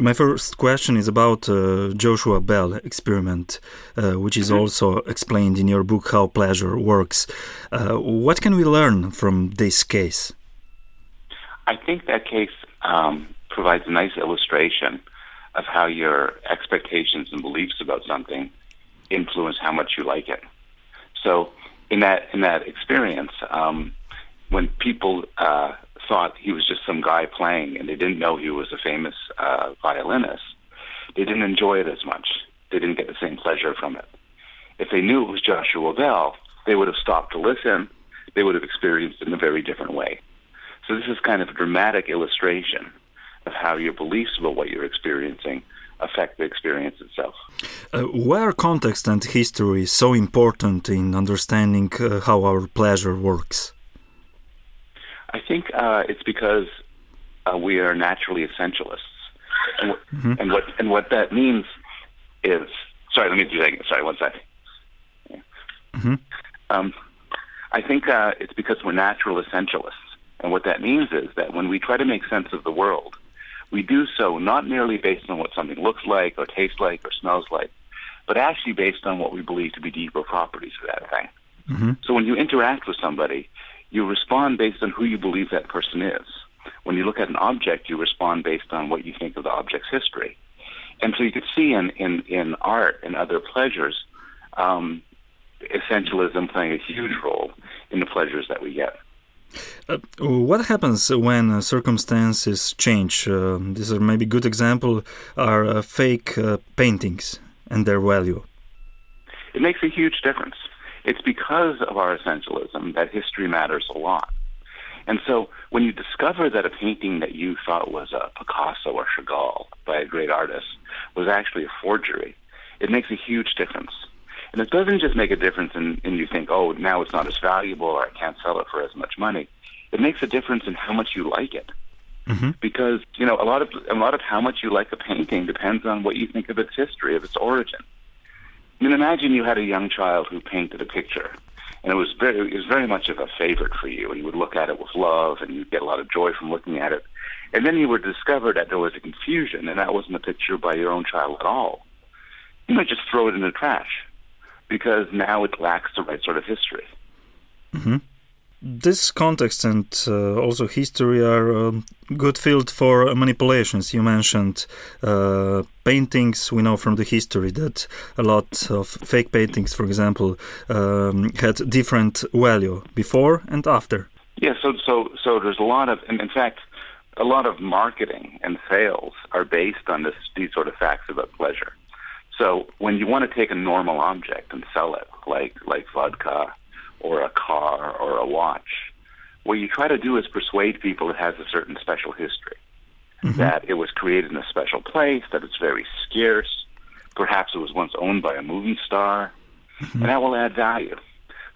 My first question is about uh, Joshua Bell experiment, uh, which is mm-hmm. also explained in your book How Pleasure Works. Uh, what can we learn from this case? I think that case um, provides a nice illustration of how your expectations and beliefs about something influence how much you like it. So, in that in that experience, um, when people uh, thought he was just some guy playing and they didn't know he was a famous uh, violinist, they didn't enjoy it as much. They didn't get the same pleasure from it. If they knew it was Joshua Bell, they would have stopped to listen. They would have experienced it in a very different way. So this is kind of a dramatic illustration of how your beliefs about what you're experiencing affect the experience itself. Uh, where context and history so important in understanding uh, how our pleasure works? I think uh, it's because uh, we are naturally essentialists, and, mm-hmm. and, what and what that means is sorry. Let me do that. Again. Sorry, one second. Yeah. Mm-hmm. Um, I think uh, it's because we're natural essentialists, and what that means is that when we try to make sense of the world, we do so not merely based on what something looks like or tastes like or smells like, but actually based on what we believe to be deeper properties of that thing. Mm-hmm. So when you interact with somebody, you respond based on who you believe that person is. When you look at an object, you respond based on what you think of the object's history. And so you could see in, in, in art and other pleasures, um, essentialism playing a huge role in the pleasures that we get. Uh, what happens when uh, circumstances change? Uh, these are maybe good example are uh, fake uh, paintings and their value. It makes a huge difference. It's because of our essentialism that history matters a lot. And so when you discover that a painting that you thought was a Picasso or Chagall by a great artist was actually a forgery, it makes a huge difference. And it doesn't just make a difference in, in you think, oh, now it's not as valuable or I can't sell it for as much money. It makes a difference in how much you like it. Mm-hmm. Because, you know, a lot of a lot of how much you like a painting depends on what you think of its history, of its origin. I mean, imagine you had a young child who painted a picture, and it was very, it was very much of a favorite for you, and you would look at it with love, and you'd get a lot of joy from looking at it. And then you would discover that there was a confusion, and that wasn't a picture by your own child at all. You might just throw it in the trash because now it lacks the right sort of history. Mm-hmm this context and uh, also history are a um, good field for manipulations. You mentioned uh, paintings. We know from the history that a lot of fake paintings, for example, um, had different value before and after. Yeah, so so so there's a lot of, in fact, a lot of marketing and sales are based on this these sort of facts about pleasure. So when you want to take a normal object and sell it, like like vodka or a car or a watch. What you try to do is persuade people it has a certain special history, mm-hmm. that it was created in a special place, that it's very scarce, perhaps it was once owned by a movie star, mm-hmm. and that will add value.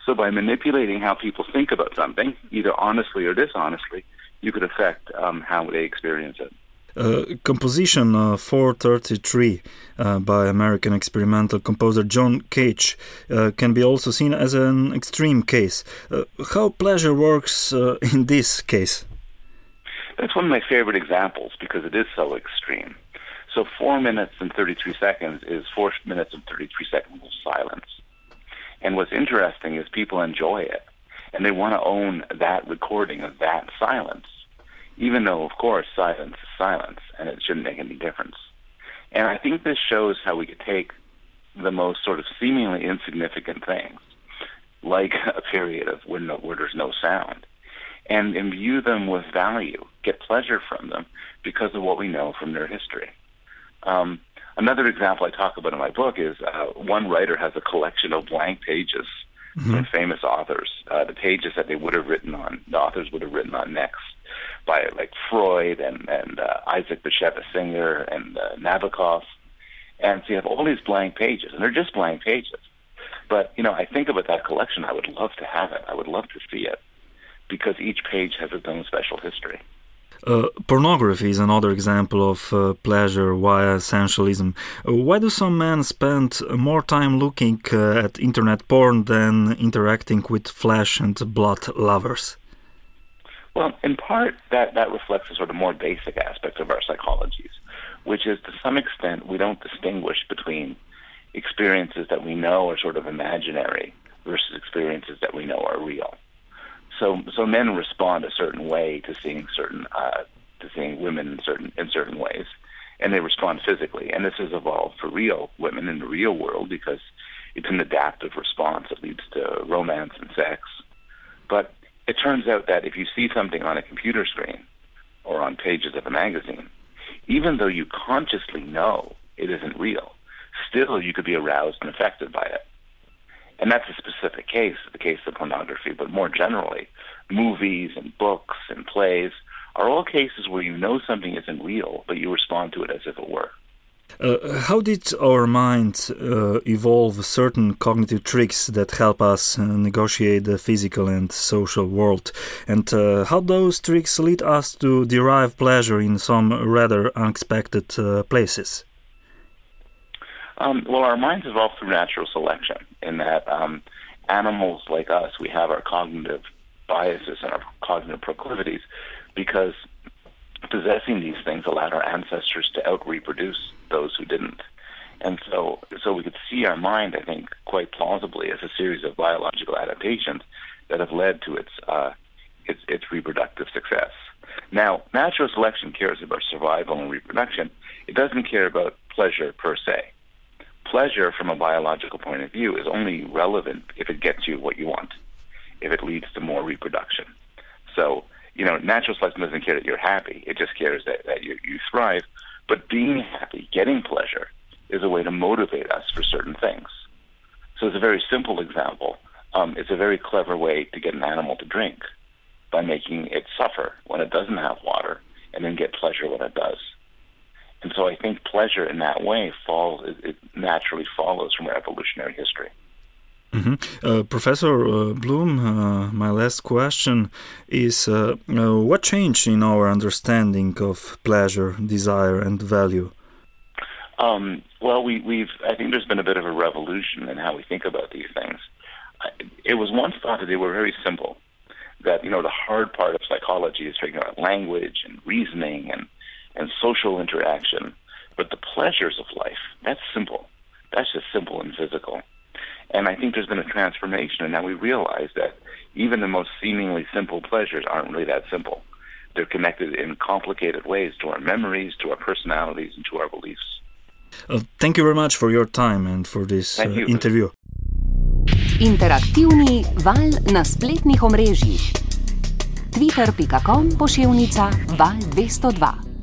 So by manipulating how people think about something, either honestly or dishonestly, you could affect um, how they experience it. Uh, composition uh, 433 uh, by American experimental composer John Cage uh, can be also seen as an extreme case. Uh, how pleasure works in this case? That's one of my favorite examples because it is so extreme. So, 4 minutes and 33 seconds is 4 minutes and 33 seconds of silence. And what's interesting is people enjoy it and they want to own that recording of that silence even though, of course, silence is silence and it shouldn't make any difference. And I think this shows how we could take the most sort of seemingly insignificant things, like a period of when no, where there's no sound, and imbue them with value, get pleasure from them because of what we know from their history. Um, another example I talk about in my book is uh, one writer has a collection of blank pages mm-hmm. famous authors, uh, the pages that they would have written on, the authors would have written on next by like Freud and and uh, Isaac Bashevis Singer and uh, Nabokov, and so you have all these blank pages, and they're just blank pages. But you know, I think about that collection. I would love to have it. I would love to see it because each page has its own special history. Uh, pornography is another example of uh, pleasure via essentialism. Uh, why do some men spend more time looking uh, at internet porn than interacting with flesh and blood lovers? Well, in part, that, that reflects a sort of more basic aspect of our psychologies, which is to some extent we don't distinguish between experiences that we know are sort of imaginary versus experiences that we know are real. So, so men respond a certain way to seeing certain uh, to seeing women in certain in certain ways, and they respond physically. And this has evolved for real women in the real world because it's an adaptive response that leads to romance and sex. But it turns out that if you see something on a computer screen or on pages of a magazine, even though you consciously know it isn't real, still you could be aroused and affected by it. And that's a specific case, the case of pornography, but more generally, movies and books and plays are all cases where you know something isn't real, but you respond to it as if it were. Uh, how did our mind uh, evolve certain cognitive tricks that help us uh, negotiate the physical and social world? And uh, how those tricks lead us to derive pleasure in some rather unexpected uh, places? Um, well, our minds evolved through natural selection, in that um, animals like us, we have our cognitive biases and our cognitive proclivities because possessing these things allowed our ancestors to out reproduce those who didn't. And so, so we could see our mind, I think, quite plausibly as a series of biological adaptations that have led to its uh, its, its reproductive success. Now, natural selection cares about survival and reproduction. It doesn't care about pleasure per se. Pleasure, from a biological point of view, is only relevant if it gets you what you want, if it leads to more reproduction. So, you know, natural selection doesn't care that you're happy. It just cares that, that you, you thrive. But being happy, getting pleasure, is a way to motivate us for certain things. So it's a very simple example. Um, it's a very clever way to get an animal to drink by making it suffer when it doesn't have water and then get pleasure when it does. And so I think pleasure in that way falls, it, it naturally follows from our evolutionary history. Mm-hmm. Uh, Professor uh, Bloom, uh, my last question is uh, uh, what changed in our understanding of pleasure, desire, and value? Um, well, we, we've, I think there's been a bit of a revolution in how we think about these things. It was once thought that they were very simple, that, you know, the hard part of psychology is figuring out language and reasoning and, and social interaction. But the pleasures of life, that's simple. That's just simple and physical. And I think there's been a transformation, and now we realize that even the most seemingly simple pleasures aren't really that simple. They're connected in complicated ways to our memories, to our personalities, and to our beliefs. Uh, thank you very much for your time and for this uh, interview. Interaktivni val na spletnih omrežjih. Twitter.com pošiljka val 202.